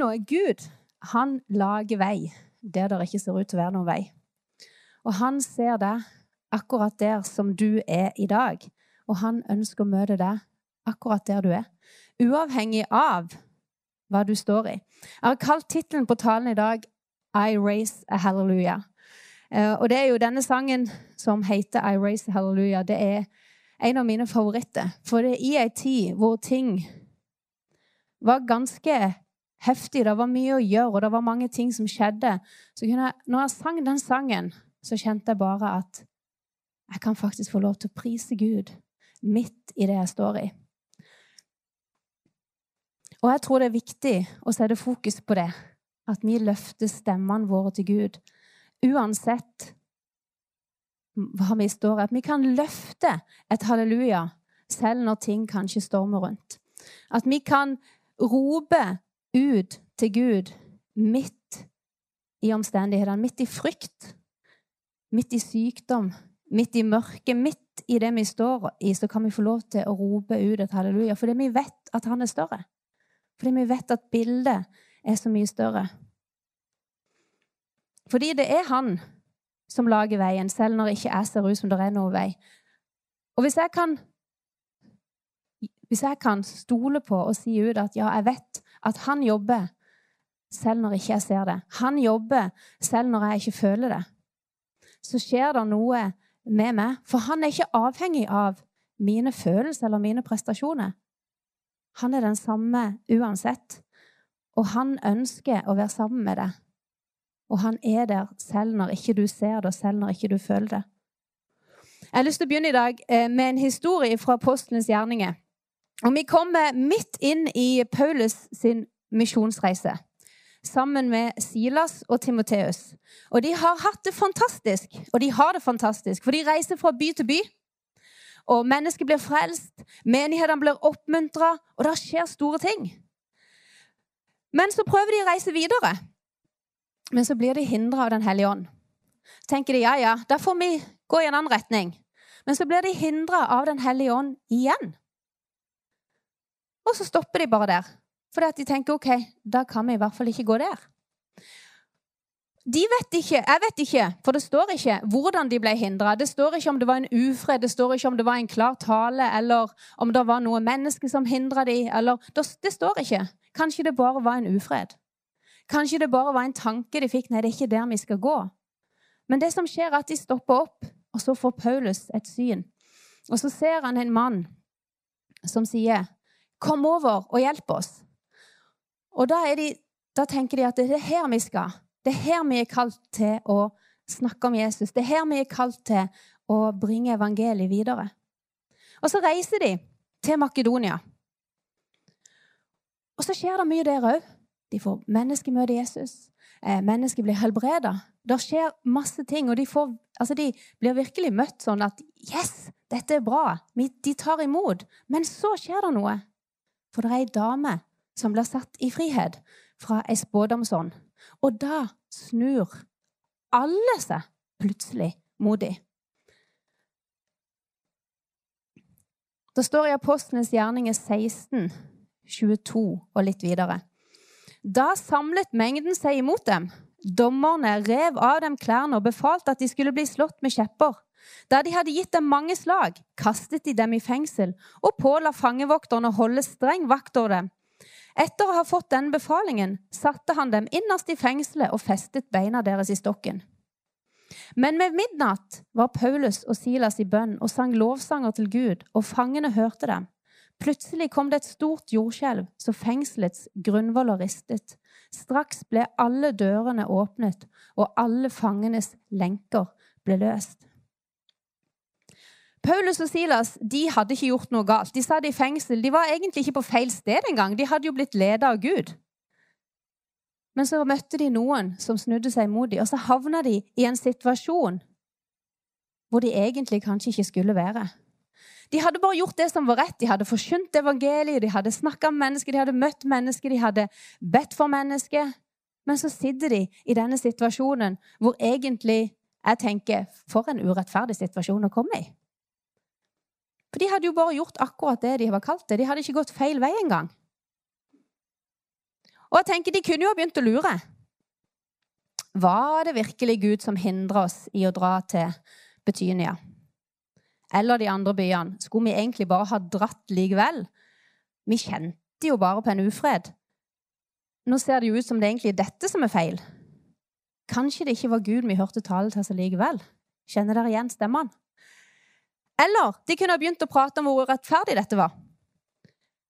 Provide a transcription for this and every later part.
Du noe? Gud, han lager vei der det ikke ser ut til å være noen vei. Og han ser deg akkurat der som du er i dag. Og han ønsker å møte deg akkurat der du er. Uavhengig av hva du står i. Jeg har kalt tittelen på talen i dag I Raise a Hallelujah. Eh, og det er jo denne sangen som heter I Raise a Hallelujah. Det er en av mine favoritter. For det er i ei tid hvor ting var ganske heftig, det var mye å gjøre, og det var mange ting som skjedde. Så jeg, når jeg sang den sangen, så kjente jeg bare at jeg kan faktisk få lov til å prise Gud midt i det jeg står i. Og jeg tror det er viktig å sette fokus på det, at vi løfter stemmene våre til Gud. Uansett hva vi står i. At vi kan løfte et halleluja selv når ting kanskje stormer rundt. At vi kan rope ut til Gud midt i omstendighetene, midt i frykt, midt i sykdom, midt i mørket, midt i det vi står i, så kan vi få lov til å rope ut et halleluja. Fordi vi vet at han er større. Fordi vi vet at bildet er så mye større. Fordi det er han som lager veien, selv når ikke jeg ser ut som det er noen vei. Og hvis jeg kan hvis jeg kan stole på og si ut at ja, jeg vet at han jobber selv når ikke jeg ser det, han jobber selv når jeg ikke føler det, så skjer det noe med meg. For han er ikke avhengig av mine følelser eller mine prestasjoner. Han er den samme uansett. Og han ønsker å være sammen med deg. Og han er der selv når ikke du ser det, og selv når ikke du føler det. Jeg har lyst til å begynne i dag eh, med en historie fra apostlenes gjerninger. Og Vi kommer midt inn i Paulus sin misjonsreise sammen med Silas og Timoteus. Og de har hatt det fantastisk, og de har det fantastisk, for de reiser fra by til by. Og mennesker blir frelst, menighetene blir oppmuntra, og det skjer store ting. Men så prøver de å reise videre. Men så blir de hindra av Den hellige ånd. Tenker de ja, ja, da får vi gå i en annen retning. Men så blir de hindra av Den hellige ånd igjen. Og så stopper de bare der. At de tenker ok, da kan vi i hvert fall ikke gå der. De vet ikke, Jeg vet ikke, for det står ikke hvordan de ble hindra. Det står ikke om det var en ufred, det står ikke om det var en klar tale, eller om det var noe menneske som hindra de, eller Det står ikke. Kanskje det bare var en ufred. Kanskje det bare var en tanke de fikk. Nei, det er ikke der vi skal gå. Men det som skjer, er at de stopper opp, og så får Paulus et syn. Og så ser han en mann som sier, 'Kom over og hjelp oss'. Og da, de, da, tenker de at det er her vi skal. Det er her vi er kalt til å snakke om Jesus. Det er her vi er kalt til å bringe evangeliet videre. Og så reiser de til Makedonia. Og så skjer det mye der òg. De får mennesker møte Jesus. Eh, mennesker blir helbreda. Det skjer masse ting, og de, får, altså de, blir virkelig møtt sånn at Yes, dette er bra. De tar imot. Men så skjer det noe. For det er ei dame som blir satt i frihet fra ei spådomsånd. Og da snur alle seg plutselig mot dem. Det står i Apostlenes gjerninger 16, 22 og litt videre. Da samlet mengden seg imot dem. Dommerne rev av dem klærne og befalte at de skulle bli slått med kjepper. Da de hadde gitt dem mange slag, kastet de dem i fengsel og påla fangevokterne å holde streng vakt over dem. Etter å ha fått den befalingen satte han dem innerst i fengselet og festet beina deres i stokken. Men med midnatt var Paulus og Silas i bønn og sang lovsanger til Gud, og fangene hørte dem. Plutselig kom det et stort jordskjelv, så fengselets grunnvoller ristet. Straks ble alle dørene åpnet, og alle fangenes lenker ble løst. Paulus og Silas de hadde ikke gjort noe galt. De satt i fengsel. De var egentlig ikke på feil sted engang. De hadde jo blitt ledet av Gud. Men så møtte de noen som snudde seg mot dem, og så havna de i en situasjon hvor de egentlig kanskje ikke skulle være. De hadde bare gjort det som var rett. De hadde forkynt evangeliet, de hadde snakka med mennesker, de hadde møtt mennesker, de hadde bedt for mennesker. Men så sitter de i denne situasjonen hvor egentlig jeg tenker For en urettferdig situasjon å komme i. For de hadde jo bare gjort akkurat det de var kalt det. De hadde ikke gått feil vei engang. Og jeg tenker De kunne jo begynt å lure. Var det virkelig Gud som hindra oss i å dra til Betynia? Eller de andre byene? Skulle vi egentlig bare ha dratt likevel? Vi kjente jo bare på en ufred. Nå ser det jo ut som det egentlig er dette som er feil. Kanskje det ikke var Gud vi hørte tale til oss likevel? Kjenner dere igjen stemmene? Eller de kunne ha begynt å prate om hvor urettferdig dette var.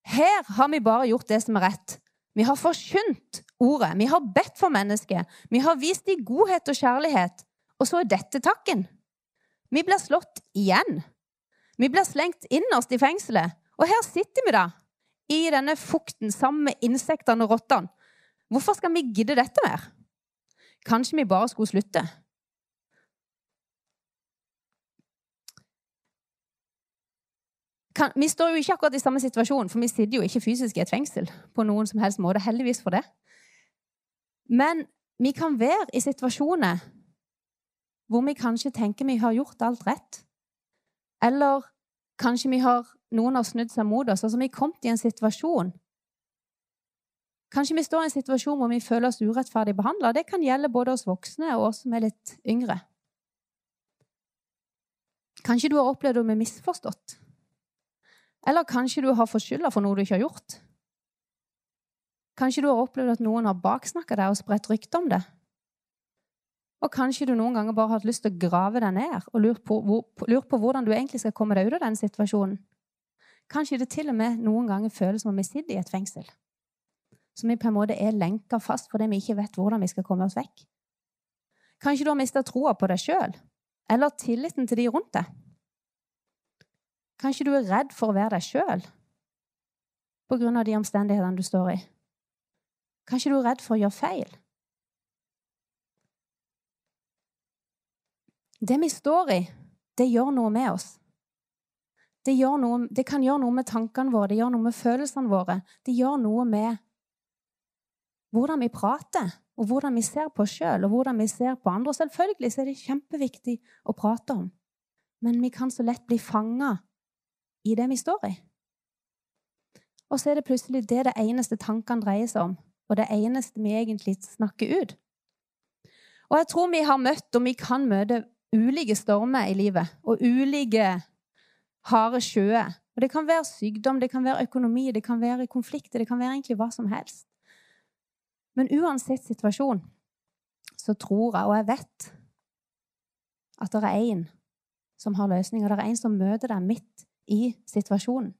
Her har vi bare gjort det som er rett. Vi har forkynt ordet. Vi har bedt for mennesket. Vi har vist dem godhet og kjærlighet. Og så er dette takken. Vi blir slått igjen. Vi blir slengt innerst i fengselet. Og her sitter vi, da, i denne fukten sammen med insektene og rottene. Hvorfor skal vi gidde dette mer? Kanskje vi bare skulle slutte? Kan, vi står jo ikke akkurat i samme situasjon, for vi sitter jo ikke fysisk i et fengsel. på noen som helst måte, Heldigvis for det. Men vi kan være i situasjoner hvor vi kanskje tenker vi har gjort alt rett. Eller kanskje vi har, noen har snudd seg mot oss. Altså vi er kommet i en situasjon Kanskje vi står i en situasjon hvor vi føler oss urettferdig behandla. Det kan gjelde både oss voksne og oss som er litt yngre. Kanskje du har opplevd å bli misforstått. Eller kanskje du har fått skylda for noe du ikke har gjort. Kanskje du har opplevd at noen har baksnakka deg og spredt rykte om det. Og kanskje du noen ganger bare har hatt lyst til å grave deg ned og lurt på, hvor, lurt på hvordan du egentlig skal komme deg ut av den situasjonen. Kanskje det til og med noen ganger føles som om vi sitter i et fengsel. Som vi på en måte er lenka fast fordi vi ikke vet hvordan vi skal komme oss vekk. Kanskje du har mista troa på deg sjøl, eller tilliten til de rundt deg. Kanskje du er redd for å være deg sjøl av de omstendighetene du står i. Kanskje du er redd for å gjøre feil. Det vi står i, det gjør noe med oss. Det, noe, det, kan gjøre noe med tankene våre, det gjør noe med følelsene våre. Det gjør noe med hvordan vi prater, og hvordan vi ser på oss sjøl, og hvordan vi ser på andre. Selvfølgelig er det kjempeviktig å prate om, men vi kan så lett bli fanga i det vi står i. Og så er det plutselig det det eneste tankene dreier seg om, og det eneste vi egentlig snakker ut. Og jeg tror vi har møtt, og vi kan møte, ulike stormer i livet. Og ulike harde sjøer. Og det kan være sykdom, det kan være økonomi, det kan være konflikter, det kan være egentlig hva som helst. Men uansett situasjon så tror jeg, og jeg vet, at det er én som har løsninger. Det er en som møter deg midt i situasjonen.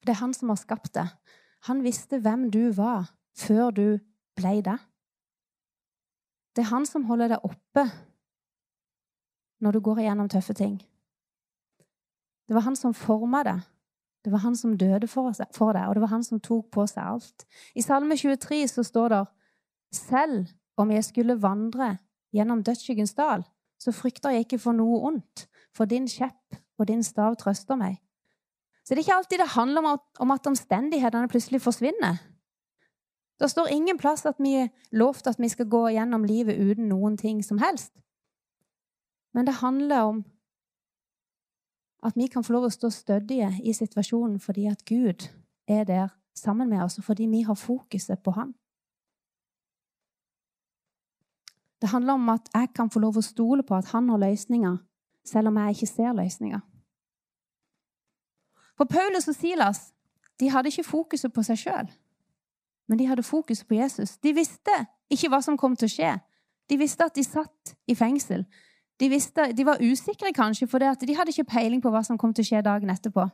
Det er han som har skapt det. Han visste hvem du var før du ble det. Det er han som holder deg oppe når du går igjennom tøffe ting. Det var han som forma det det var han som døde for, deg, og det var han som tok på seg alt. I Salme 23 så står det selv om jeg skulle vandre gjennom dødsskyggens dal, så frykter jeg ikke for noe ondt, for din kjepp og din stav trøster meg. Så det er ikke alltid det handler om at, om at omstendighetene plutselig forsvinner. Det står ingen plass at vi er lovt at vi skal gå gjennom livet uten noen ting som helst. Men det handler om at vi kan få lov å stå stødige i situasjonen fordi at Gud er der sammen med oss, og fordi vi har fokuset på Han. Det handler om at jeg kan få lov å stole på at han har løsninger, selv om jeg ikke ser løsninger. For Paulus og Silas de hadde ikke fokuset på seg sjøl, men de hadde fokuset på Jesus. De visste ikke hva som kom til å skje. De visste at de satt i fengsel. De, visste, de var usikre kanskje, for de hadde ikke peiling på hva som kom til å skje dagen etterpå.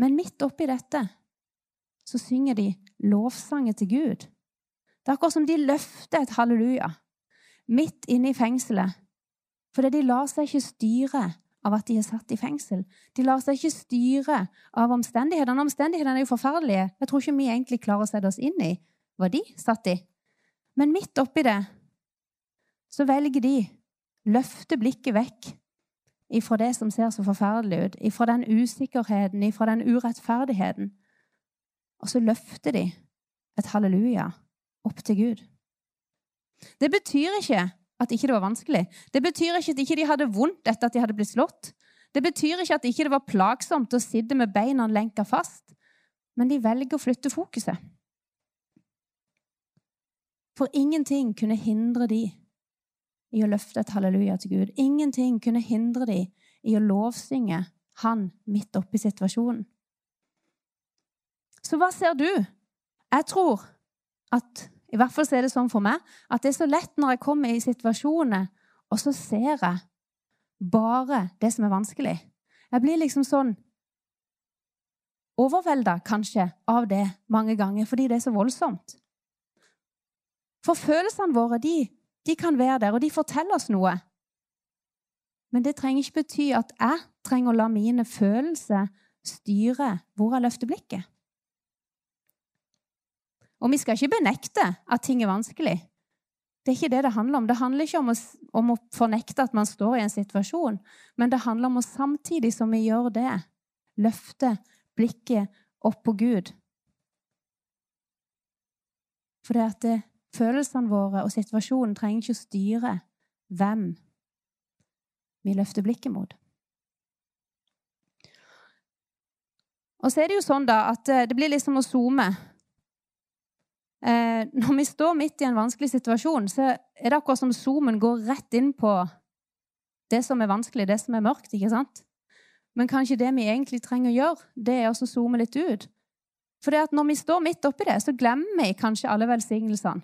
Men midt oppi dette så synger de lovsanger til Gud. Det er akkurat som de løfter et halleluja midt inne i fengselet. Fordi de lar seg ikke styre av at de er satt i fengsel. De lar seg ikke styre av omstendighetene. Omstendighetene er jo forferdelige. Jeg tror ikke vi egentlig klarer å sette oss inn i hva de satt i. Men midt oppi det så velger de løfte blikket vekk ifra det som ser så forferdelig ut, ifra den usikkerheten, ifra den urettferdigheten. Og så løfter de et halleluja opp til Gud. Det betyr ikke at ikke det var vanskelig. Det betyr ikke at ikke de hadde vondt etter at de hadde blitt slått. Det betyr ikke at ikke det var plagsomt å sitte med beina lenka fast. Men de velger å flytte fokuset. For ingenting kunne hindre de i å løfte et halleluja til Gud. Ingenting kunne hindre dem i å lovsynge han midt oppi situasjonen. Så hva ser du? Jeg tror at i hvert fall er det sånn for meg at det er så lett når jeg kommer i situasjoner, og så ser jeg bare det som er vanskelig. Jeg blir liksom sånn overvelda, kanskje, av det mange ganger fordi det er så voldsomt. For følelsene våre, de, de kan være der, og de forteller oss noe. Men det trenger ikke bety at jeg trenger å la mine følelser styre hvor jeg løfter blikket. Og vi skal ikke benekte at ting er vanskelig. Det er ikke det det handler om. Det handler ikke om å, om å fornekte at man står i en situasjon, men det handler om å samtidig som vi gjør det, løfte blikket opp på Gud. For det at det, følelsene våre og situasjonen trenger ikke å styre hvem vi løfter blikket mot. Og så er det jo sånn da at eh, det blir liksom å zoome eh, når vi står midt i en vanskelig situasjon, så er det akkurat som zoomen går rett inn på det som er vanskelig, det som er mørkt. ikke sant? Men kanskje det vi egentlig trenger å gjøre, det er å zoome litt ut. For når vi står midt oppi det, så glemmer vi kanskje alle velsignelsene.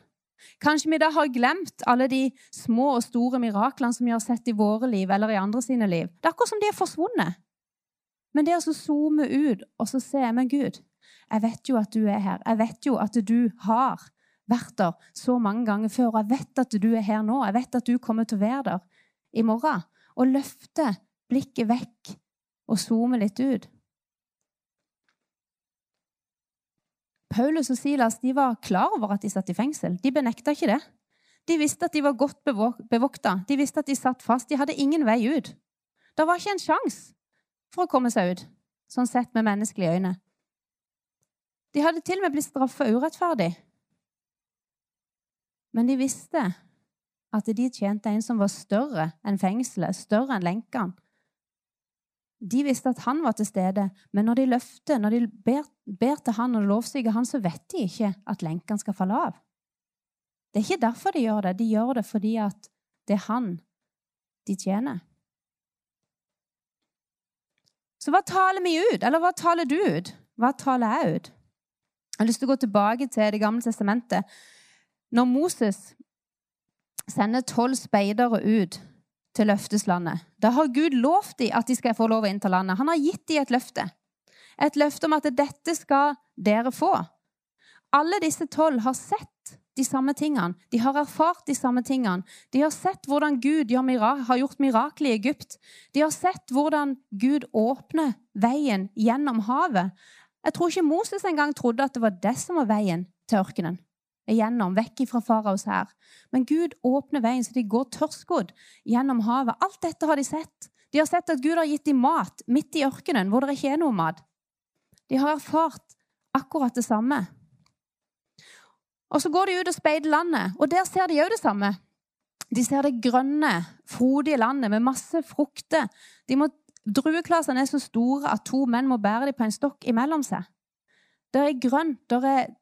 Kanskje vi da har glemt alle de små og store miraklene som vi har sett i våre liv eller i andre sine liv. Det er akkurat som de er forsvunnet. Men det å zoome ut og så se Men Gud, jeg vet jo at du er her. Jeg vet jo at du har vært der så mange ganger før. Og jeg vet at du er her nå. Jeg vet at du kommer til å være der i morgen. Og løfte blikket vekk og zoome litt ut. Paulus og Silas de var klar over at de satt i fengsel. De benekta ikke det. De visste at de var godt bevokta. De visste at de satt fast. De hadde ingen vei ut. Det var ikke en sjanse for å komme seg ut, sånn sett med menneskelige øyne. De hadde til og med blitt straffa urettferdig. Men de visste at de tjente en som var større enn fengselet, større enn lenkene. De visste at han var til stede, men når de løfter, når de ber, ber til han og lovsyker han, så vet de ikke at lenken skal falle av. Det er ikke derfor de gjør det. De gjør det fordi at det er han de tjener. Så hva taler vi ut? Eller hva taler du ut? Hva taler jeg ut? Jeg har lyst til å gå tilbake til Det gamle testamentet. Når Moses sender tolv speidere ut til løfteslandet, da har Gud lovt dem at de skal få lov å innta landet. Han har gitt dem et løfte. Et løfte om at dette skal dere få. Alle disse tolv har sett de samme tingene. De har erfart de samme tingene. De har sett hvordan Gud har gjort mirakler i Egypt. De har sett hvordan Gud åpner veien gjennom havet. Jeg tror ikke Moses engang trodde at det var det som var veien til ørkenen. Igjennom, vekk fra faraos her. Men Gud åpner veien, så de går tørrskodd gjennom havet. Alt dette har de sett. De har sett at Gud har gitt dem mat midt i ørkenen, hvor det ikke er noe mat. De har erfart akkurat det samme. Og Så går de ut og speider landet, og der ser de òg det samme. De ser det grønne, frodige landet med masse frukter. De må drueklasene er så store at to menn må bære dem på en stokk imellom seg. Det er grønt, det er,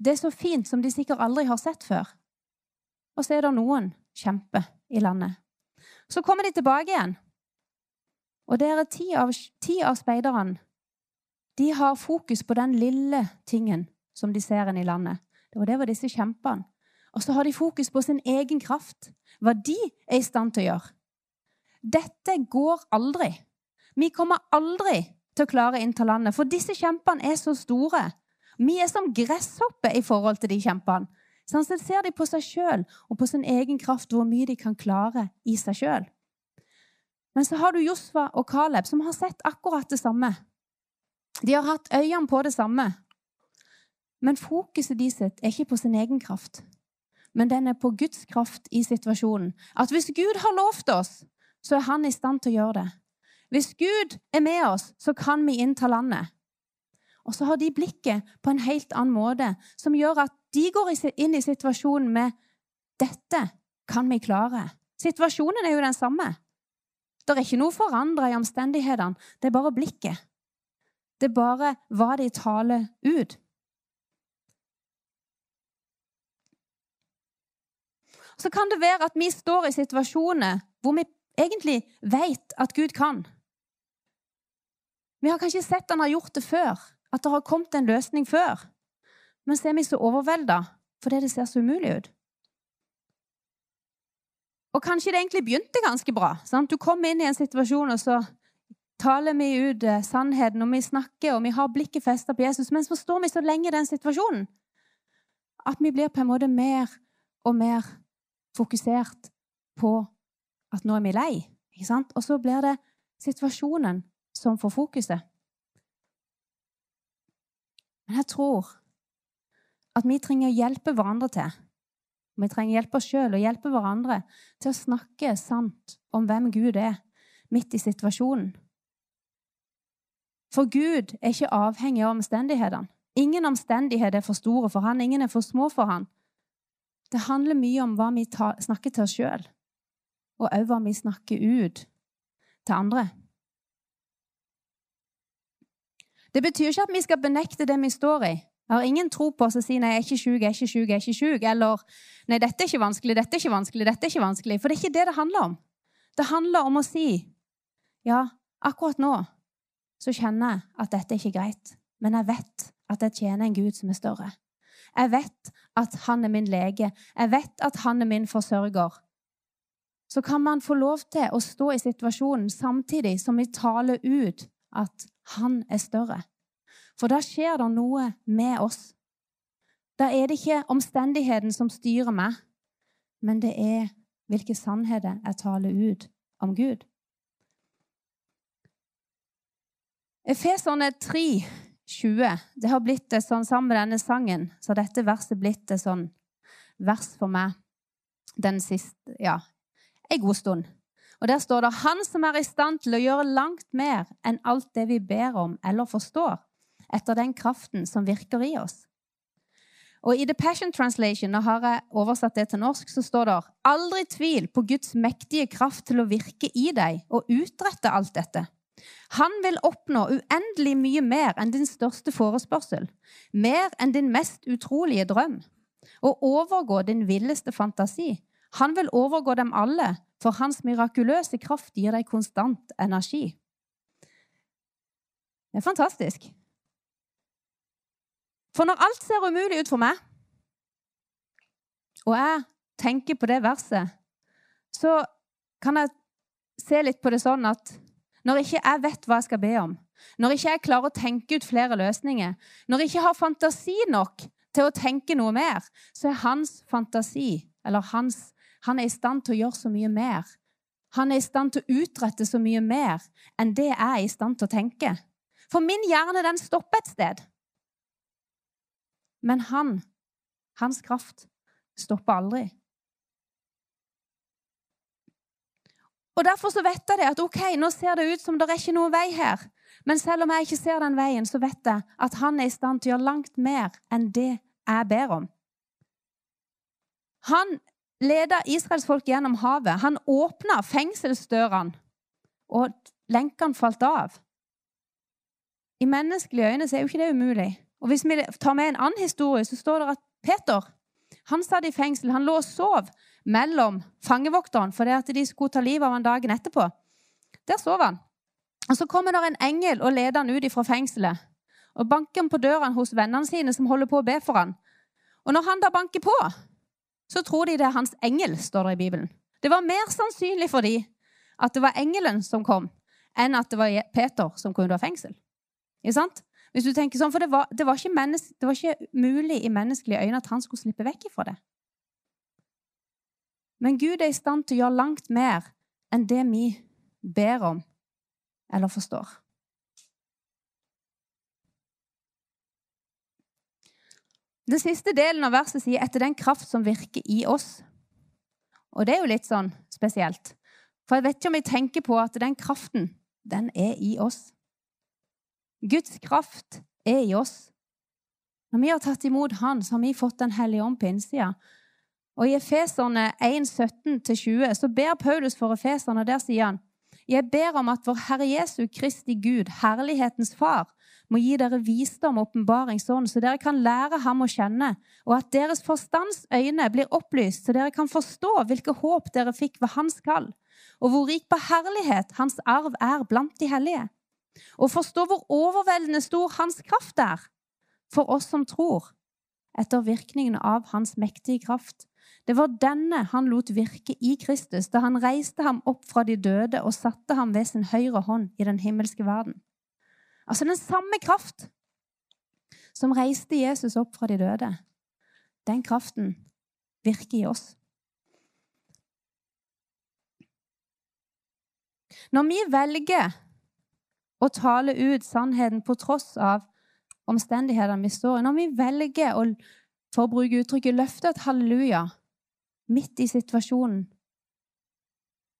det er så fint som de sikkert aldri har sett før. Og så er det noen kjemper i landet. Så kommer de tilbake igjen. Og det er ti av, av speiderne de har fokus på den lille tingen som de ser i landet. Det var det var disse kjempene. Og så har de fokus på sin egen kraft. Hva de er i stand til å gjøre. Dette går aldri. Vi kommer aldri til å klare å innta landet, for disse kjempene er så store. Vi er som gresshopper i forhold til de kjempene. Sånn så ser de på seg sjøl og på sin egen kraft, hvor mye de kan klare i seg sjøl. Men så har du Josfa og Caleb, som har sett akkurat det samme. De har hatt øynene på det samme. Men fokuset de sitt er ikke på sin egen kraft, men den er på Guds kraft i situasjonen. At hvis Gud har lovt oss, så er han i stand til å gjøre det. Hvis Gud er med oss, så kan vi innta landet. Og så har de blikket på en helt annen måte, som gjør at de går inn i situasjonen med 'Dette kan vi klare. Situasjonen er jo den samme. Det er ikke noe forandra i omstendighetene. Det er bare blikket. Det er bare hva de taler ut. Så kan det være at vi står i situasjoner hvor vi egentlig vet at Gud kan. Vi har kanskje sett han har gjort det før, at det har kommet en løsning før. Men så er vi så overvelda fordi det ser så umulig ut. Og kanskje det egentlig begynte ganske bra. Sant? Du kom inn i en situasjon, og så taler vi ut eh, sannheten, og vi snakker, og vi har blikket festa på Jesus. Men så står vi så lenge i den situasjonen at vi blir på en måte mer og mer fokusert på at nå er vi lei. Og så blir det situasjonen som får fokuset. Men jeg tror at vi trenger å hjelpe hverandre til. Vi trenger å hjelpe oss sjøl og hjelpe hverandre til å snakke sant om hvem Gud er, midt i situasjonen. For Gud er ikke avhengig av omstendighetene. Ingen omstendigheter er for store for han, ingen er for små for han. Det handler mye om hva vi snakker til oss sjøl, og òg hva vi snakker ut til andre. Det betyr ikke at vi skal benekte det vi står i. Jeg har ingen tro på oss å si 'nei, jeg er ikke sjuk, jeg er ikke sjuk', jeg er ikke sjuk, eller 'nei, dette er ikke vanskelig, dette er ikke vanskelig', dette er ikke vanskelig. For det er ikke det det handler om. Det handler om å si 'ja, akkurat nå så kjenner jeg at dette er ikke greit', men jeg vet at jeg tjener en Gud som er større. Jeg vet at han er min lege. Jeg vet at han er min forsørger. Så kan man få lov til å stå i situasjonen samtidig som vi taler ut at han er større. For da skjer det noe med oss. Da er det ikke omstendigheten som styrer meg, men det er hvilke sannheter jeg taler ut om Gud. Efeserne 3, 20. Det har blitt det sånn sammen med denne sangen, så dette verset blitt det sånn vers for meg den siste Ja, en god stund. Og Der står det 'Han som er i stand til å gjøre langt mer enn alt det vi ber om eller forstår', etter den kraften som virker i oss. Og I The Passion Translation, når har jeg oversatt det til norsk, så står det 'Aldri tvil på Guds mektige kraft til å virke i deg og utrette alt dette'. Han vil oppnå uendelig mye mer enn din største forespørsel, mer enn din mest utrolige drøm, og overgå din villeste fantasi. Han vil overgå dem alle, for hans mirakuløse kraft gir deg konstant energi. Det er fantastisk. For når alt ser umulig ut for meg, og jeg tenker på det verset, så kan jeg se litt på det sånn at når ikke jeg vet hva jeg skal be om, når ikke jeg klarer å tenke ut flere løsninger, når jeg ikke har fantasi nok til å tenke noe mer, så er hans fantasi, eller hans han er i stand til å gjøre så mye mer. Han er i stand til å utrette så mye mer enn det jeg er i stand til å tenke. For min hjerne, den stopper et sted. Men han, hans kraft, stopper aldri. Og Derfor så vet jeg det at ok, nå ser det ut som det er ikke noe vei her. Men selv om jeg ikke ser den veien, så vet jeg at han er i stand til å gjøre langt mer enn det jeg ber om. Han leda israelsfolk gjennom havet. Han åpna fengselsdørene, og lenkene falt av. I menneskelige øyne er jo ikke det umulig. Og Hvis vi tar med en annen historie, så står det at Peter han satt i fengsel. Han lå og sov mellom fangevokterne fordi at de skulle ta livet av han dagen etterpå. Der sov han. Og Så kommer det en engel og leder han ut fra fengselet. Og banker på døren hos vennene sine som holder på å be for han. Og når han da banker på, så tror de det er hans engel, står det i Bibelen. Det var mer sannsynlig for dem at det var engelen som kom, enn at det var Peter som kunne ha fengsel. Ikke sant? Hvis du tenker sånn, For det var, det var, det var ikke, mulig i menneskelige øyne at han skulle slippe vekk ifra det. Men Gud er i stand til å gjøre langt mer enn det vi ber om eller forstår. Den siste delen av verset sier 'etter den kraft som virker i oss'. Og det er jo litt sånn spesielt. For jeg vet ikke om jeg tenker på at den kraften, den er i oss. Guds kraft er i oss. Når vi har tatt imot Han, så har vi fått Den hellige ånd på innsida. Og I Efeserne 1,17-20 så ber Paulus for efeserne, og der sier han Jeg ber om at vår Herre Jesu Kristi Gud, herlighetens Far, må gi dere visdom og åpenbaringsånd, så dere kan lære ham å kjenne, og at deres forstands øyne blir opplyst, så dere kan forstå hvilke håp dere fikk ved hans kall, og hvor rik på herlighet hans arv er blant de hellige, og forstå hvor overveldende stor hans kraft er for oss som tror, etter virkningen av hans mektige kraft. Det var denne han lot virke i Kristus da han reiste ham opp fra de døde og satte ham ved sin høyre hånd i den himmelske verden. Altså den samme kraft som reiste Jesus opp fra de døde, den kraften virker i oss. Når vi velger å tale ut sannheten på tross av omstendighetene vi står i, når vi velger å, for å bruke uttrykket, løfte et halleluja midt i situasjonen,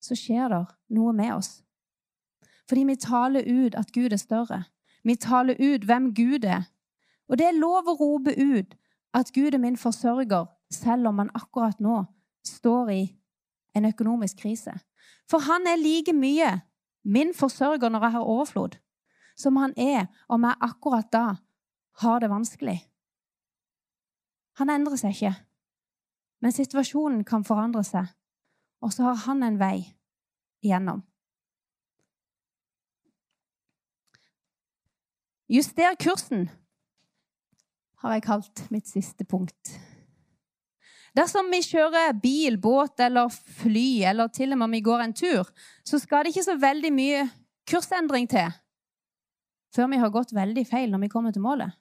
så skjer det noe med oss. Fordi vi taler ut at Gud er større. Vi taler ut hvem Gud er. Og det er lov å rope ut at Gud er min forsørger, selv om han akkurat nå står i en økonomisk krise. For han er like mye min forsørger når jeg har overflod, som han er om jeg akkurat da har det vanskelig. Han endrer seg ikke. Men situasjonen kan forandre seg, og så har han en vei igjennom. Juster kursen har jeg kalt mitt siste punkt. Dersom vi kjører bil, båt eller fly, eller til og med om vi går en tur, så skal det ikke så veldig mye kursendring til før vi har gått veldig feil når vi kommer til målet.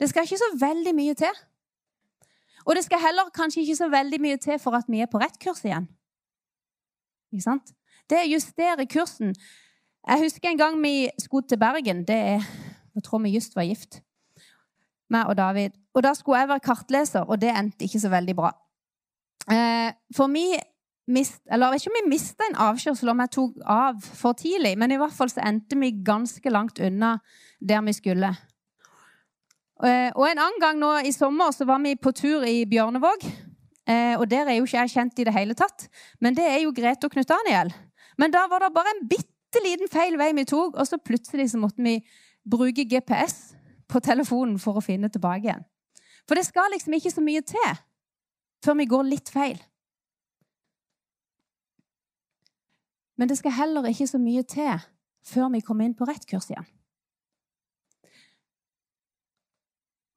Det skal ikke så veldig mye til. Og det skal heller kanskje ikke så veldig mye til for at vi er på rett kurs igjen. Ikke sant? Det justerer kursen. Jeg husker en gang vi skulle til Bergen. Det er, Jeg tror vi just var gift, meg og David. Og da skulle jeg være kartleser, og det endte ikke så veldig bra. Eh, for vi mist, eller ikke om vi mista en avkjørsel om jeg tok av for tidlig, men i hvert fall så endte vi ganske langt unna der vi skulle. Eh, og en annen gang nå i sommer så var vi på tur i Bjørnevåg. Eh, og der er jo ikke jeg kjent i det hele tatt. Men det er jo Grete og Knut Daniel. Men da var det bare en bitte liten feil vei vi tok, og så plutselig så måtte vi bruke GPS på telefonen for å finne tilbake igjen. For det skal liksom ikke så mye til før vi går litt feil. Men det skal heller ikke så mye til før vi kommer inn på rett kurs igjen.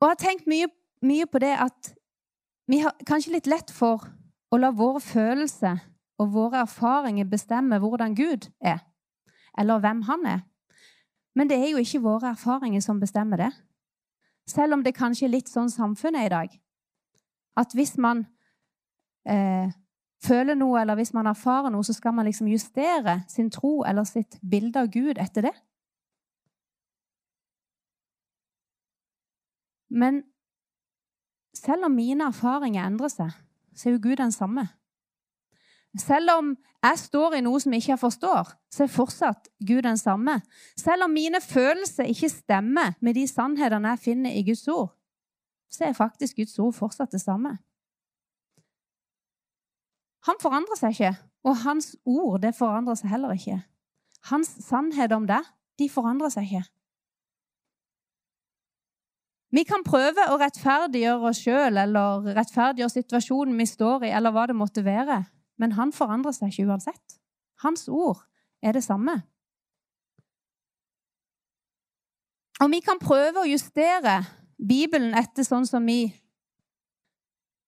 Og jeg har tenkt mye, mye, på det at vi har kanskje litt lett for å la våre følelser og våre erfaringer bestemme hvordan Gud er, eller hvem han er. Men det er jo ikke våre erfaringer som bestemmer det. Selv om det kanskje er litt sånn samfunnet er i dag. At hvis man eh, føler noe, eller hvis man erfarer noe, så skal man liksom justere sin tro eller sitt bilde av Gud etter det. Men selv om mine erfaringer endrer seg, så er jo Gud den samme. Selv om jeg står i noe som jeg ikke forstår, så er fortsatt Gud den samme. Selv om mine følelser ikke stemmer med de sannhetene jeg finner i Guds ord, så er faktisk Guds ord fortsatt det samme. Han forandrer seg ikke, og hans ord det forandrer seg heller ikke. Hans sannhet om det, de forandrer seg ikke. Vi kan prøve å rettferdiggjøre oss sjøl eller rettferdiggjøre situasjonen vi står i, eller hva det måtte være, men han forandrer seg ikke uansett. Hans ord er det samme. Og vi kan prøve å justere Bibelen etter sånn som vi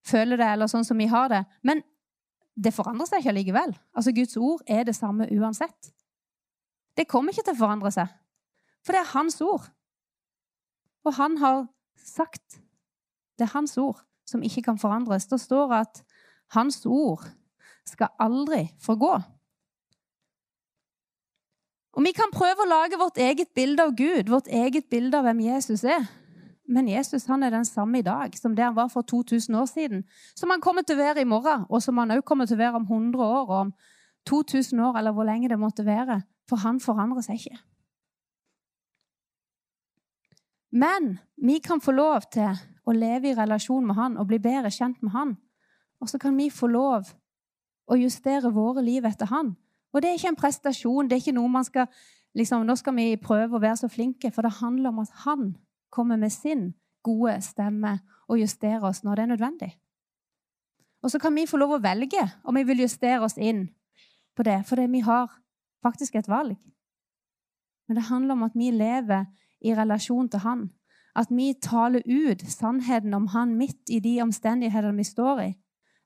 føler det, eller sånn som vi har det, men det forandrer seg ikke likevel. Altså, Guds ord er det samme uansett. Det kommer ikke til å forandre seg, for det er hans ord. Og han har sagt Det er hans ord som ikke kan forandres. Det står at hans ord skal aldri forgå. Og Vi kan prøve å lage vårt eget bilde av Gud, vårt eget bilde av hvem Jesus er. Men Jesus han er den samme i dag som det han var for 2000 år siden. Som han kommer til å være i morgen, og som han også kommer til å være om 100 år og om 2000 år, eller hvor lenge det måtte være. For han forandrer seg ikke. Men vi kan få lov til å leve i relasjon med han og bli bedre kjent med han. Og så kan vi få lov å justere våre liv etter Han. Og det er ikke en prestasjon. det er ikke noe man skal liksom, Nå skal vi prøve å være så flinke, for det handler om at Han kommer med sin gode stemme og justerer oss når det er nødvendig. Og så kan vi få lov å velge om vi vil justere oss inn på det, fordi vi har faktisk et valg. Men det handler om at vi lever i relasjon til Han. At vi taler ut sannheten om Han midt i de omstendighetene vi står i.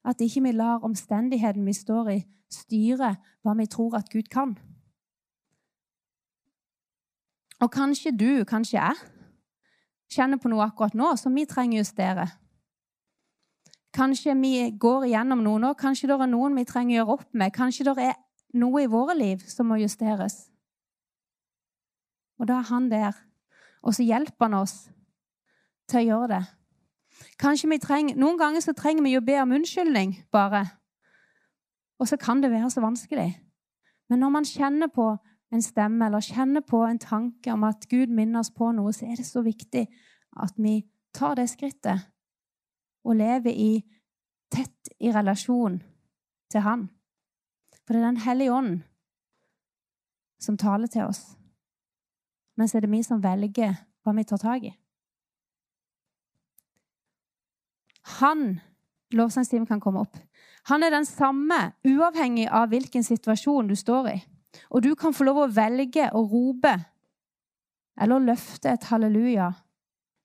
At ikke vi lar omstendigheten vi står i, styre hva vi tror at Gud kan. Og kanskje du, kanskje jeg, kjenner på noe akkurat nå som vi trenger å justere. Kanskje vi går igjennom noe nå. Kanskje det er noen vi trenger å gjøre opp med. Kanskje det er noe i våre liv som må justeres. Og da er han der. Og så hjelper han oss til å gjøre det. Kanskje vi trenger, Noen ganger så trenger vi å be om unnskyldning, bare. Og så kan det være så vanskelig. Men når man kjenner på en stemme eller kjenner på en tanke om at Gud minner oss på noe, så er det så viktig at vi tar det skrittet og lever i, tett i relasjon til Han. For det er Den hellige ånd som taler til oss. Men så er det vi som velger hva vi tar tak i. Han Lovsangstimen kan komme opp. Han er den samme, uavhengig av hvilken situasjon du står i. Og du kan få lov å velge å rope eller løfte et halleluja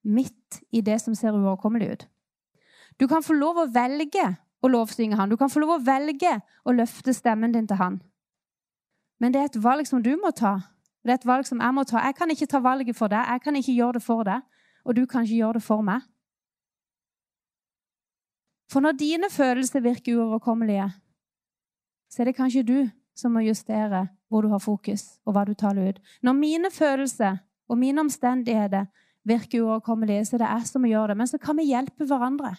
midt i det som ser uoverkommelig ut. Du kan få lov å velge å lovsynge han. Du kan få lov å velge å løfte stemmen din til han. Men det er et valg som du må ta. Det er et valg som jeg må ta. Jeg kan ikke ta valget for deg. Jeg kan ikke gjøre det for deg. Og du kan ikke gjøre det for meg. For når dine følelser virker uoverkommelige, så er det kanskje du som må justere hvor du har fokus, og hva du taler ut. Når mine følelser og mine omstendigheter virker uoverkommelige, så er det jeg som må gjøre det. Men så kan vi hjelpe hverandre.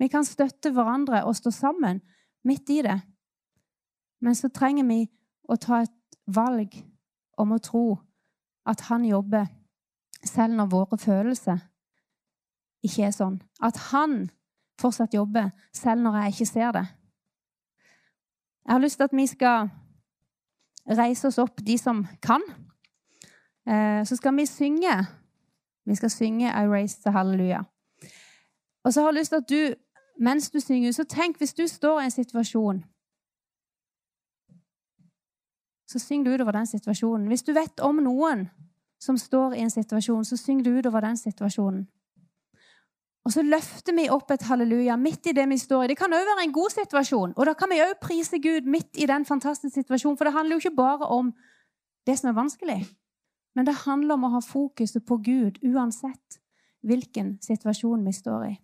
Vi kan støtte hverandre og stå sammen midt i det. Men så trenger vi å ta et valg om å tro at han jobber selv når våre følelser ikke er sånn. At han fortsatt jobber selv når jeg ikke ser det. Jeg har lyst til at vi skal reise oss opp, de som kan. Eh, så skal vi synge. Vi skal synge I raise the hallelujah. Og så har jeg lyst til at du, mens du synger, så tenk hvis du står i en situasjon Så syng du utover den situasjonen. Hvis du vet om noen som står i en situasjon, så syng du utover den situasjonen. Og så løfter vi opp et halleluja midt i det vi står i. Det kan òg være en god situasjon, og da kan vi òg prise Gud midt i den fantastiske situasjonen. For det handler jo ikke bare om det som er vanskelig, men det handler om å ha fokuset på Gud uansett hvilken situasjon vi står i.